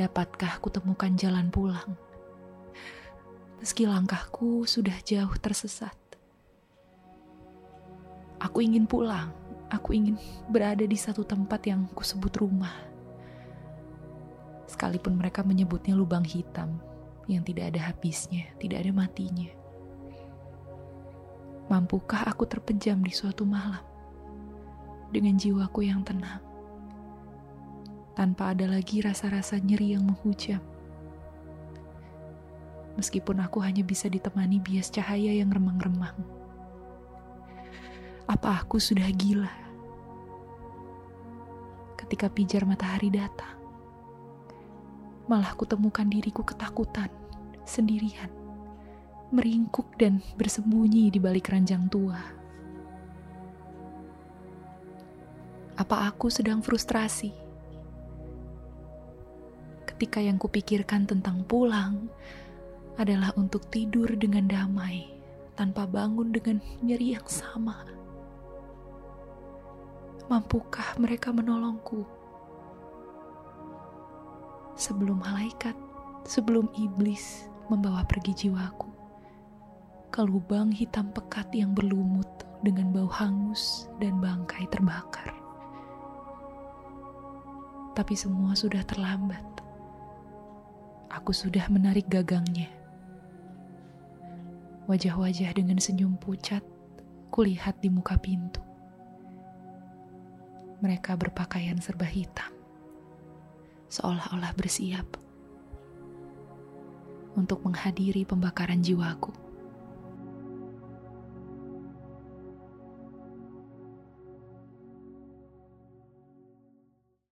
Dapatkah kutemukan jalan pulang? Meski langkahku sudah jauh tersesat. Aku ingin pulang. Aku ingin berada di satu tempat yang kusebut rumah. Sekalipun mereka menyebutnya lubang hitam yang tidak ada habisnya, tidak ada matinya. Mampukah aku terpejam di suatu malam dengan jiwaku yang tenang, tanpa ada lagi rasa-rasa nyeri yang menghujam? Meskipun aku hanya bisa ditemani bias cahaya yang remang-remang. Apa aku sudah gila? Ketika pijar matahari datang, malah kutemukan diriku ketakutan, sendirian meringkuk dan bersembunyi di balik ranjang tua. Apa aku sedang frustrasi? Ketika yang kupikirkan tentang pulang adalah untuk tidur dengan damai, tanpa bangun dengan nyeri yang sama. Mampukah mereka menolongku? Sebelum malaikat, sebelum iblis membawa pergi jiwaku ke lubang hitam pekat yang berlumut dengan bau hangus dan bangkai terbakar. Tapi semua sudah terlambat. Aku sudah menarik gagangnya. Wajah-wajah dengan senyum pucat kulihat di muka pintu. Mereka berpakaian serba hitam, seolah-olah bersiap untuk menghadiri pembakaran jiwaku.